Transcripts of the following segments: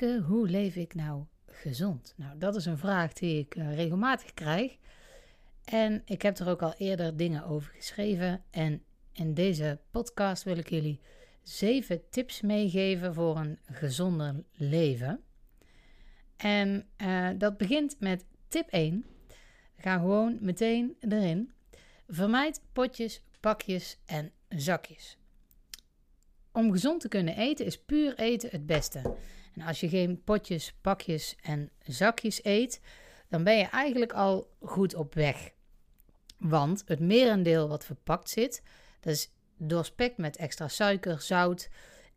Hoe leef ik nou gezond? Nou, dat is een vraag die ik uh, regelmatig krijg. En ik heb er ook al eerder dingen over geschreven. En in deze podcast wil ik jullie zeven tips meegeven voor een gezonder leven. En uh, dat begint met tip 1. Ga gewoon meteen erin. Vermijd potjes, pakjes en zakjes. Om gezond te kunnen eten is puur eten het beste. En als je geen potjes, pakjes en zakjes eet, dan ben je eigenlijk al goed op weg. Want het merendeel wat verpakt zit, dat is doorspekt met extra suiker, zout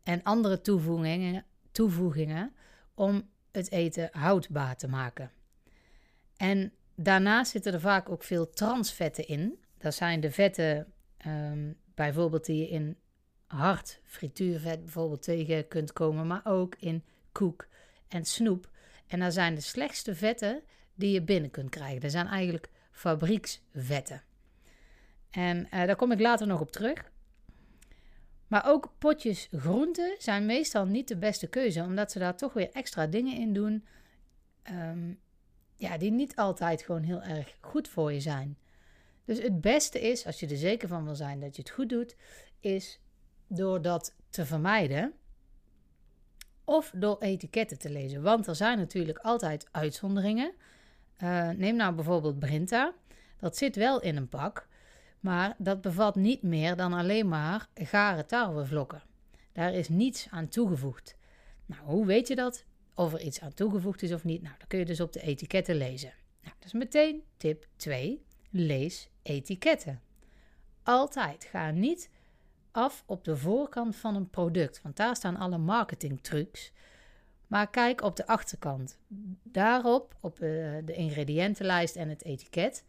en andere toevoegingen, toevoegingen om het eten houdbaar te maken. En daarnaast zitten er vaak ook veel transvetten in. Dat zijn de vetten um, bijvoorbeeld die je in hard frituurvet bijvoorbeeld tegen kunt komen, maar ook in koek en snoep. En dat zijn de slechtste vetten die je binnen kunt krijgen. Dat zijn eigenlijk fabrieksvetten. En uh, daar kom ik later nog op terug. Maar ook potjes groenten zijn meestal niet de beste keuze, omdat ze daar toch weer extra dingen in doen. Um, ja, die niet altijd gewoon heel erg goed voor je zijn. Dus het beste is, als je er zeker van wil zijn dat je het goed doet, is door dat te vermijden of door etiketten te lezen. Want er zijn natuurlijk altijd uitzonderingen. Uh, neem nou bijvoorbeeld Brinta. Dat zit wel in een pak, maar dat bevat niet meer dan alleen maar gare tarwevlokken. Daar is niets aan toegevoegd. Nou, hoe weet je dat? Of er iets aan toegevoegd is of niet? Nou, dat kun je dus op de etiketten lezen. Nou, is meteen tip 2. Lees etiketten. Altijd. Ga niet af op de voorkant van een product, want daar staan alle marketingtrucs. Maar kijk op de achterkant. Daarop, op eh, de ingrediëntenlijst en het etiket,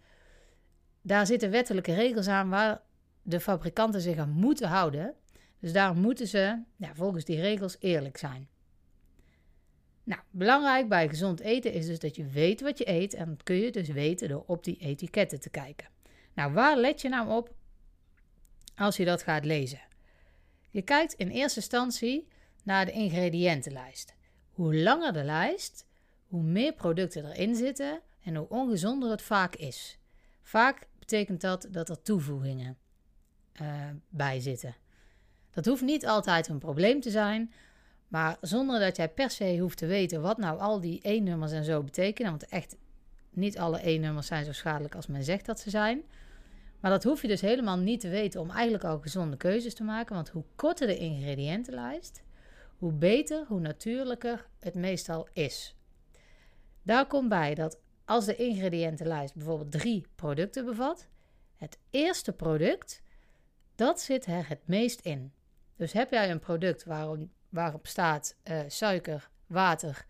daar zitten wettelijke regels aan waar de fabrikanten zich aan moeten houden. Dus daar moeten ze ja, volgens die regels eerlijk zijn. Nou, belangrijk bij gezond eten is dus dat je weet wat je eet. En dat kun je dus weten door op die etiketten te kijken. Nou, waar let je nou op als je dat gaat lezen? Je kijkt in eerste instantie naar de ingrediëntenlijst. Hoe langer de lijst, hoe meer producten erin zitten en hoe ongezonder het vaak is. Vaak betekent dat dat er toevoegingen uh, bij zitten. Dat hoeft niet altijd een probleem te zijn, maar zonder dat jij per se hoeft te weten wat nou al die E-nummers en zo betekenen. Want echt, niet alle E-nummers zijn zo schadelijk als men zegt dat ze zijn. Maar dat hoef je dus helemaal niet te weten om eigenlijk al gezonde keuzes te maken. Want hoe korter de ingrediëntenlijst, hoe beter, hoe natuurlijker het meestal is. Daar komt bij dat als de ingrediëntenlijst bijvoorbeeld drie producten bevat, het eerste product, dat zit er het meest in. Dus heb jij een product waarom, waarop staat uh, suiker, water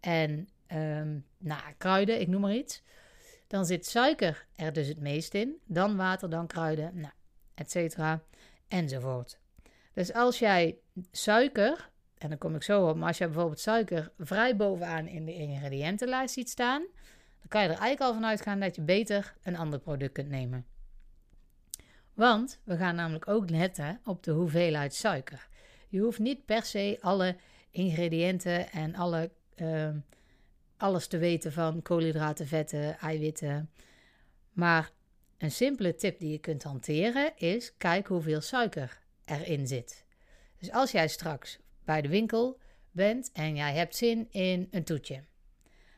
en um, nou, kruiden, ik noem maar iets. Dan zit suiker er dus het meest in, dan water, dan kruiden, nou, et cetera, enzovoort. Dus als jij suiker, en dan kom ik zo op, maar als je bijvoorbeeld suiker vrij bovenaan in de ingrediëntenlijst ziet staan, dan kan je er eigenlijk al van uitgaan dat je beter een ander product kunt nemen. Want we gaan namelijk ook letten op de hoeveelheid suiker. Je hoeft niet per se alle ingrediënten en alle, uh, alles te weten van koolhydraten, vetten, eiwitten. Maar een simpele tip die je kunt hanteren is: kijk hoeveel suiker erin zit. Dus als jij straks bij de winkel bent en jij hebt zin in een toetje,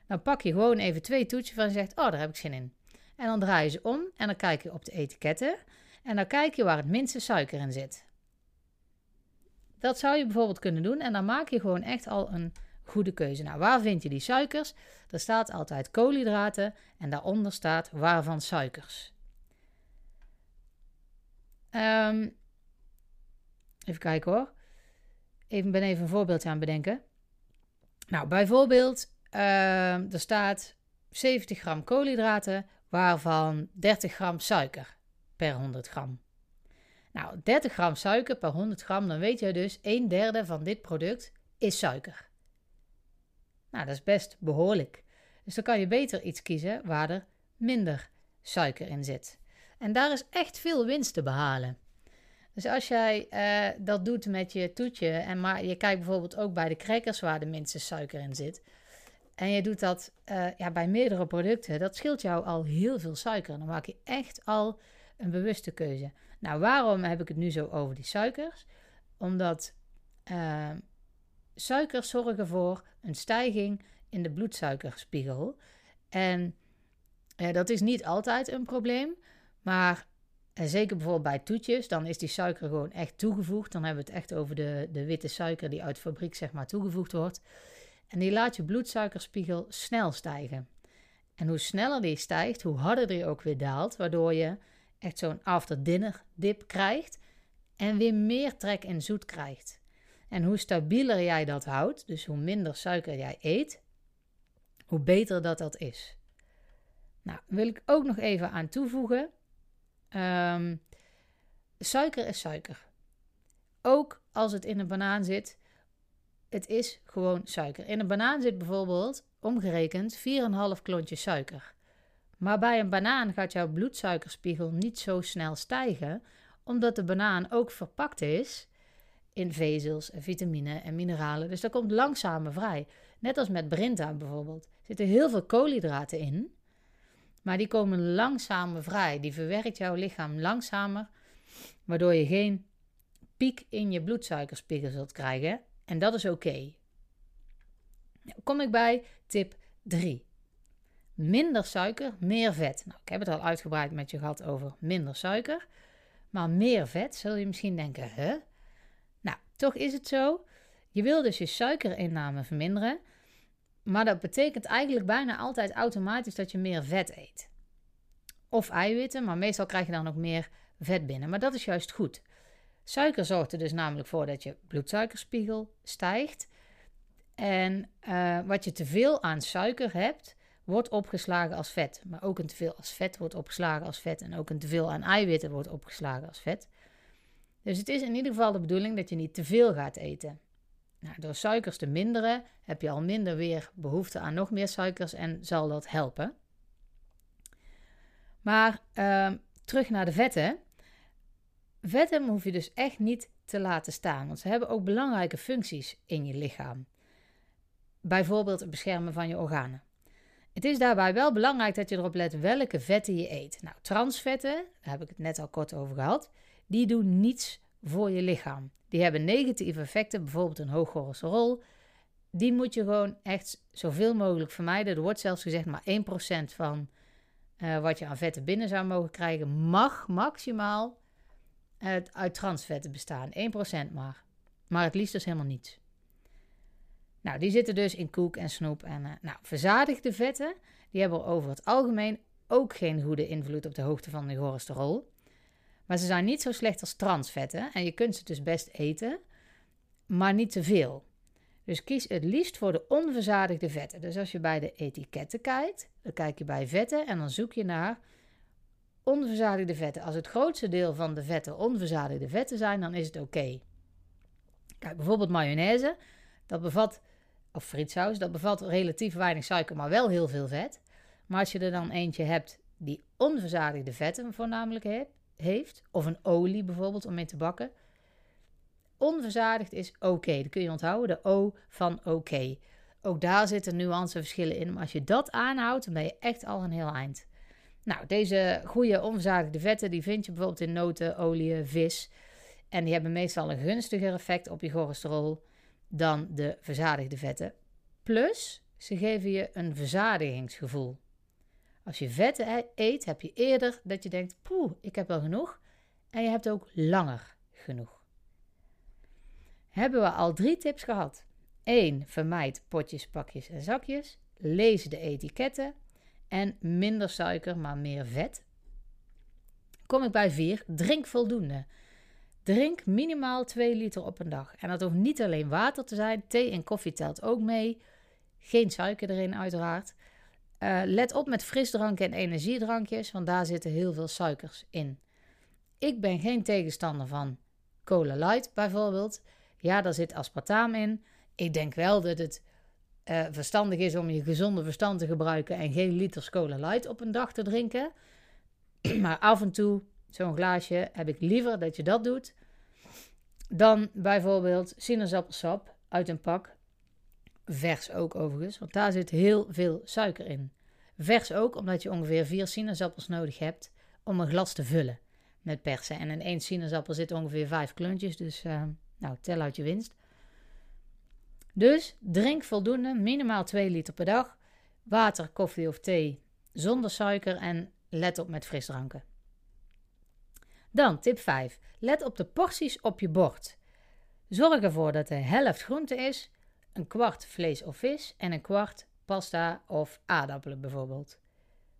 dan pak je gewoon even twee toetjes van en zegt: Oh, daar heb ik zin in. En dan draai je ze om en dan kijk je op de etiketten en dan kijk je waar het minste suiker in zit. Dat zou je bijvoorbeeld kunnen doen en dan maak je gewoon echt al een goede keuze. Nou, waar vind je die suikers? Er staat altijd koolhydraten en daaronder staat waarvan suikers. Um, even kijken hoor. Even ben even een voorbeeldje aan het bedenken. Nou, bijvoorbeeld, uh, er staat 70 gram koolhydraten, waarvan 30 gram suiker per 100 gram. Nou, 30 gram suiker per 100 gram, dan weet je dus 1 derde van dit product is suiker. Nou, dat is best behoorlijk. Dus dan kan je beter iets kiezen waar er minder suiker in zit. En daar is echt veel winst te behalen. Dus als jij eh, dat doet met je toetje, en maar je kijkt bijvoorbeeld ook bij de crackers waar de minste suiker in zit, en je doet dat uh, ja, bij meerdere producten, dat scheelt jou al heel veel suiker. Dan maak je echt al een bewuste keuze. Nou, waarom heb ik het nu zo over die suikers? Omdat uh, suikers zorgen voor een stijging in de bloedsuikerspiegel. En uh, dat is niet altijd een probleem, maar en zeker bijvoorbeeld bij toetjes, dan is die suiker gewoon echt toegevoegd. Dan hebben we het echt over de, de witte suiker die uit fabriek zeg maar toegevoegd wordt. En die laat je bloedsuikerspiegel snel stijgen. En hoe sneller die stijgt, hoe harder die ook weer daalt, waardoor je echt zo'n after dinner dip krijgt en weer meer trek en zoet krijgt. En hoe stabieler jij dat houdt, dus hoe minder suiker jij eet, hoe beter dat dat is. Nou, wil ik ook nog even aan toevoegen. Um, suiker is suiker. Ook als het in een banaan zit, het is gewoon suiker. In een banaan zit bijvoorbeeld, omgerekend, 4,5 klontjes suiker. Maar bij een banaan gaat jouw bloedsuikerspiegel niet zo snel stijgen, omdat de banaan ook verpakt is in vezels en vitamine en mineralen. Dus dat komt langzamer vrij. Net als met Brinta bijvoorbeeld. Er zitten heel veel koolhydraten in, maar die komen langzamer vrij. Die verwerkt jouw lichaam langzamer, waardoor je geen piek in je bloedsuikerspiegel zult krijgen. En dat is oké. Nou, kom ik bij tip 3. Minder suiker, meer vet. Nou, ik heb het al uitgebreid met je gehad over minder suiker. Maar meer vet, zul je misschien denken, hè? Toch is het zo. Je wil dus je suikerinname verminderen. Maar dat betekent eigenlijk bijna altijd automatisch dat je meer vet eet. Of eiwitten, maar meestal krijg je dan ook meer vet binnen. Maar dat is juist goed. Suiker zorgt er dus namelijk voor dat je bloedsuikerspiegel stijgt. En uh, wat je te veel aan suiker hebt, wordt opgeslagen als vet. Maar ook een teveel als vet wordt opgeslagen als vet. En ook een teveel aan eiwitten wordt opgeslagen als vet. Dus het is in ieder geval de bedoeling dat je niet te veel gaat eten. Nou, door suikers te minderen heb je al minder weer behoefte aan nog meer suikers en zal dat helpen. Maar uh, terug naar de vetten. Vetten hoef je dus echt niet te laten staan, want ze hebben ook belangrijke functies in je lichaam. Bijvoorbeeld het beschermen van je organen. Het is daarbij wel belangrijk dat je erop let welke vetten je eet. Nou, transvetten, daar heb ik het net al kort over gehad, die doen niets voor je lichaam. Die hebben negatieve effecten, bijvoorbeeld een hoog cholesterol. Die moet je gewoon echt zoveel mogelijk vermijden. Er wordt zelfs gezegd maar 1% van uh, wat je aan vetten binnen zou mogen krijgen, mag maximaal uit, transvetten bestaan. 1% maar. Maar het liefst dus helemaal niets. Nou, die zitten dus in koek en snoep. En uh, nou, verzadigde vetten, die hebben over het algemeen ook geen goede invloed op de hoogte van de cholesterol. Maar ze zijn niet zo slecht als transvetten. En je kunt ze dus best eten, maar niet te veel. Dus kies het liefst voor de onverzadigde vetten. Dus als je bij de etiketten kijkt, dan kijk je bij vetten en dan zoek je naar onverzadigde vetten. Als het grootste deel van de vetten onverzadigde vetten zijn, dan is het oké. Kijk, bijvoorbeeld mayonaise, dat bevat, of frietsaus, dat bevat relatief weinig suiker, maar wel heel veel vet. Maar als je er dan eentje hebt die onverzadigde vetten voornamelijk heeft, of een olie bijvoorbeeld om mee te bakken, onverzadigd is oké. Dat kun je onthouden, de O van oké. Ook daar zitten nuanceverschillen in, maar als je dat aanhoudt, dan ben je echt al een heel eind. Nou, deze goede onverzadigde vetten die vind je bijvoorbeeld in noten, olie, vis. En die hebben meestal een gunstiger effect op je cholesterol dan de verzadigde vetten. Plus, ze geven je een verzadigingsgevoel. Als je vetten eet, heb je eerder dat je denkt: poeh, ik heb wel genoeg. En je hebt ook langer genoeg. Hebben we al drie tips gehad? 1. Vermijd potjes, pakjes en zakjes. Lees de etiketten en minder suiker, maar meer vet. Kom ik bij 4. Drink voldoende. Drink minimaal 2 liter op een dag. En dat hoeft niet alleen water te zijn, thee en koffie telt ook mee. Geen suiker erin, uiteraard. Uh, let op met frisdranken en energiedrankjes, want daar zitten heel veel suikers in. Ik ben geen tegenstander van Cola Light bijvoorbeeld. Ja, daar zit aspartaam in. Ik denk wel dat het uh, verstandig is om je gezonde verstand te gebruiken en geen liters cola light op een dag te drinken. maar af en toe, zo'n glaasje, heb ik liever dat je dat doet Dan bijvoorbeeld sinaasappelsap uit een pak. Vers ook overigens, want daar zit heel veel suiker in. Vers ook omdat je ongeveer vier sinaasappels nodig hebt om een glas te vullen met persen. En in één sinaasappel zitten ongeveer vijf klontjes, dus uh, nou, tel uit je winst. Dus drink voldoende, minimaal 2 liter per dag. Water, koffie of thee zonder suiker en let op met frisdranken. Dan tip 5. Let op de porties op je bord. Zorg ervoor dat de helft groente is, een kwart vlees of vis en een kwart pasta of aardappelen bijvoorbeeld.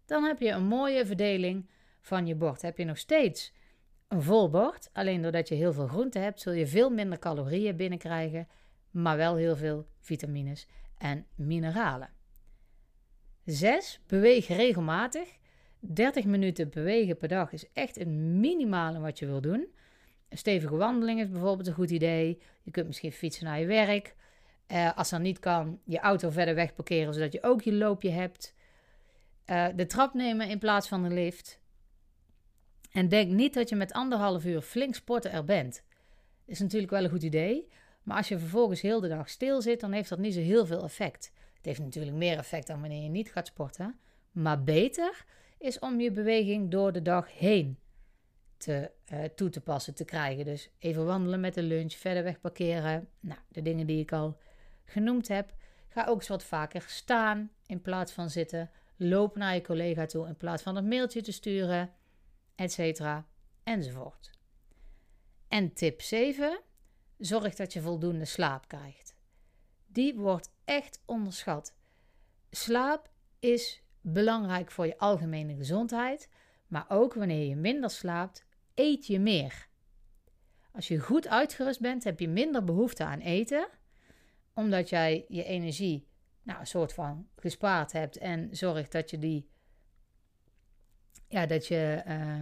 Dan heb je een mooie verdeling van je bord. Heb je nog steeds een vol bord, alleen doordat je heel veel groente hebt, zul je veel minder calorieën binnenkrijgen, maar wel heel veel vitamines en mineralen. 6. Beweeg regelmatig. 30 minuten bewegen per dag is echt het minimale wat je wil doen. Een stevige wandeling is bijvoorbeeld een goed idee. Je kunt misschien fietsen naar je werk. Uh, als dat niet kan, je auto verder weg parkeren zodat je ook je loopje hebt. Uh, de trap nemen in plaats van de lift. En denk niet dat je met anderhalf uur flink sporten er bent. Is natuurlijk wel een goed idee. Maar als je vervolgens heel de dag stil zit, dan heeft dat niet zo heel veel effect. Het heeft natuurlijk meer effect dan wanneer je niet gaat sporten. Maar beter is om je beweging door de dag heen te, uh, toe te passen, te krijgen. Dus even wandelen met de lunch, verder weg parkeren. Nou, de dingen die ik al genoemd heb. Ga ook eens wat vaker staan in plaats van zitten. Loop naar je collega toe in plaats van een mailtje te sturen, etc. enzovoort. En tip 7. Zorg dat je voldoende slaap krijgt. Die wordt echt onderschat. Slaap is belangrijk voor je algemene gezondheid, maar ook wanneer je minder slaapt, eet je meer. Als je goed uitgerust bent, heb je minder behoefte aan eten, omdat jij je energie nou, een soort van gespaard hebt en zorgt dat je die, ja, dat je uh,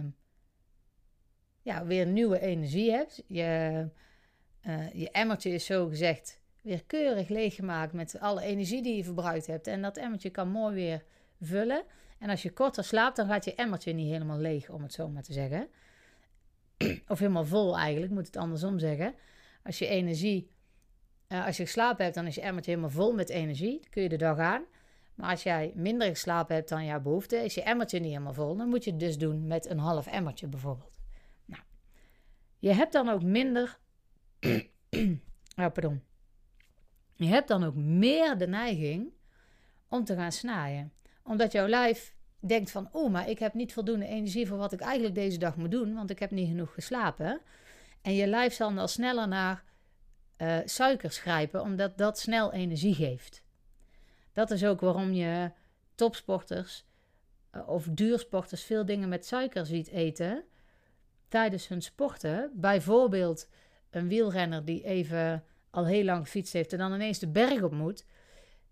ja, weer nieuwe energie hebt. Je, uh, je emmertje is zo gezegd weer keurig leeggemaakt met alle energie die je verbruikt hebt. En dat emmertje kan mooi weer vullen. En als je korter slaapt, dan gaat je emmertje niet helemaal leeg, om het zo maar te zeggen. of helemaal vol eigenlijk, moet het andersom zeggen. Als je energie, uh, als je geslapen hebt, dan is je emmertje helemaal vol met energie. Dan kun je de dag aan. Maar als jij minder geslapen hebt dan jouw behoefte, is je emmertje niet helemaal vol. Dan moet je het dus doen met een half emmertje bijvoorbeeld. Nou, je hebt dan ook minder. oh, pardon. Je hebt dan ook meer de neiging om te gaan snijden. Omdat jouw lijf denkt van, oh, maar ik heb niet voldoende energie voor wat ik eigenlijk deze dag moet doen, want ik heb niet genoeg geslapen. En je lijf zal dan sneller naar uh, suikers grijpen, omdat dat snel energie geeft. Dat is ook waarom je topsporters uh, of duursporters veel dingen met suiker ziet eten tijdens hun sporten. Bijvoorbeeld een wielrenner die even al heel lang gefietst heeft en dan ineens de berg op moet,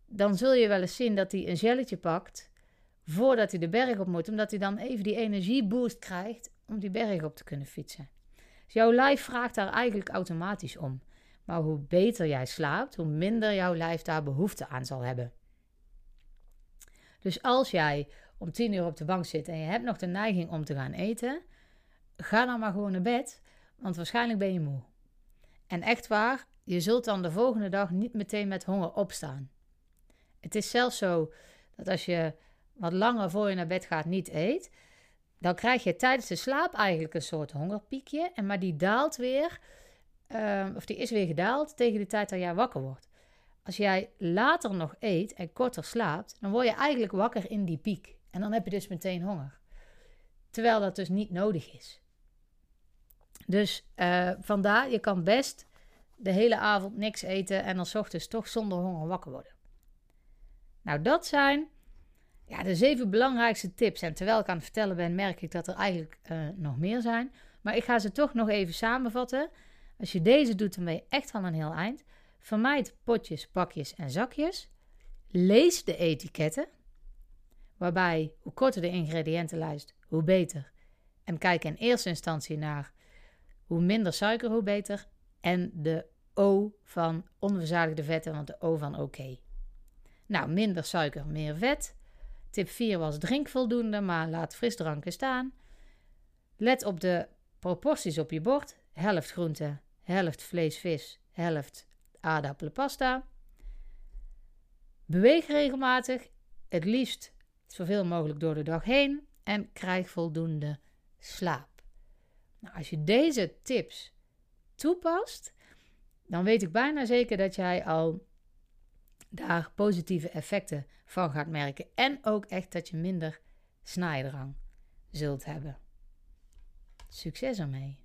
dan zul je wel eens zien dat hij een gelletje pakt voordat hij de berg op moet, omdat hij dan even die energieboost krijgt om die berg op te kunnen fietsen. Dus jouw lijf vraagt daar eigenlijk automatisch om. Maar hoe beter jij slaapt, hoe minder jouw lijf daar behoefte aan zal hebben. Dus als jij om tien uur op de bank zit en je hebt nog de neiging om te gaan eten, ga dan maar gewoon naar bed, want waarschijnlijk ben je moe. En echt waar, je zult dan de volgende dag niet meteen met honger opstaan. Het is zelfs zo dat als je wat langer voor je naar bed gaat niet eet, dan krijg je tijdens de slaap eigenlijk een soort hongerpiekje. En maar die daalt weer, ehm, of die is weer gedaald tegen de tijd dat jij wakker wordt. Als jij later nog eet en korter slaapt, dan word je eigenlijk wakker in die piek. En dan heb je dus meteen honger. Terwijl dat dus niet nodig is. Dus uh, vandaar, je kan best de hele avond niks eten en dan ochtends toch zonder honger wakker worden. Nou, dat zijn ja, de zeven belangrijkste tips. En terwijl ik aan het vertellen ben, merk ik dat er eigenlijk uh, nog meer zijn. Maar ik ga ze toch nog even samenvatten. Als je deze doet, dan ben je echt van een heel eind. Vermijd potjes, pakjes en zakjes. Lees de etiketten. Waarbij hoe korter de ingrediëntenlijst, hoe beter. En kijk in eerste instantie naar hoe minder suiker, hoe beter. En de O van onverzadigde vetten, want de O van oké. Nou, minder suiker, meer vet. Tip 4 was drink voldoende, maar laat frisdranken staan. Let op de proporties op je bord. Helft groente, helft vlees, vis, helft aardappelen, pasta. Beweeg regelmatig, het liefst zoveel mogelijk door de dag heen en krijg voldoende slaap. Nou, als je deze tips toepast, dan weet ik bijna zeker dat jij al daar positieve effecten van gaat merken. En ook echt dat je minder snaaidrang zult hebben. Succes ermee!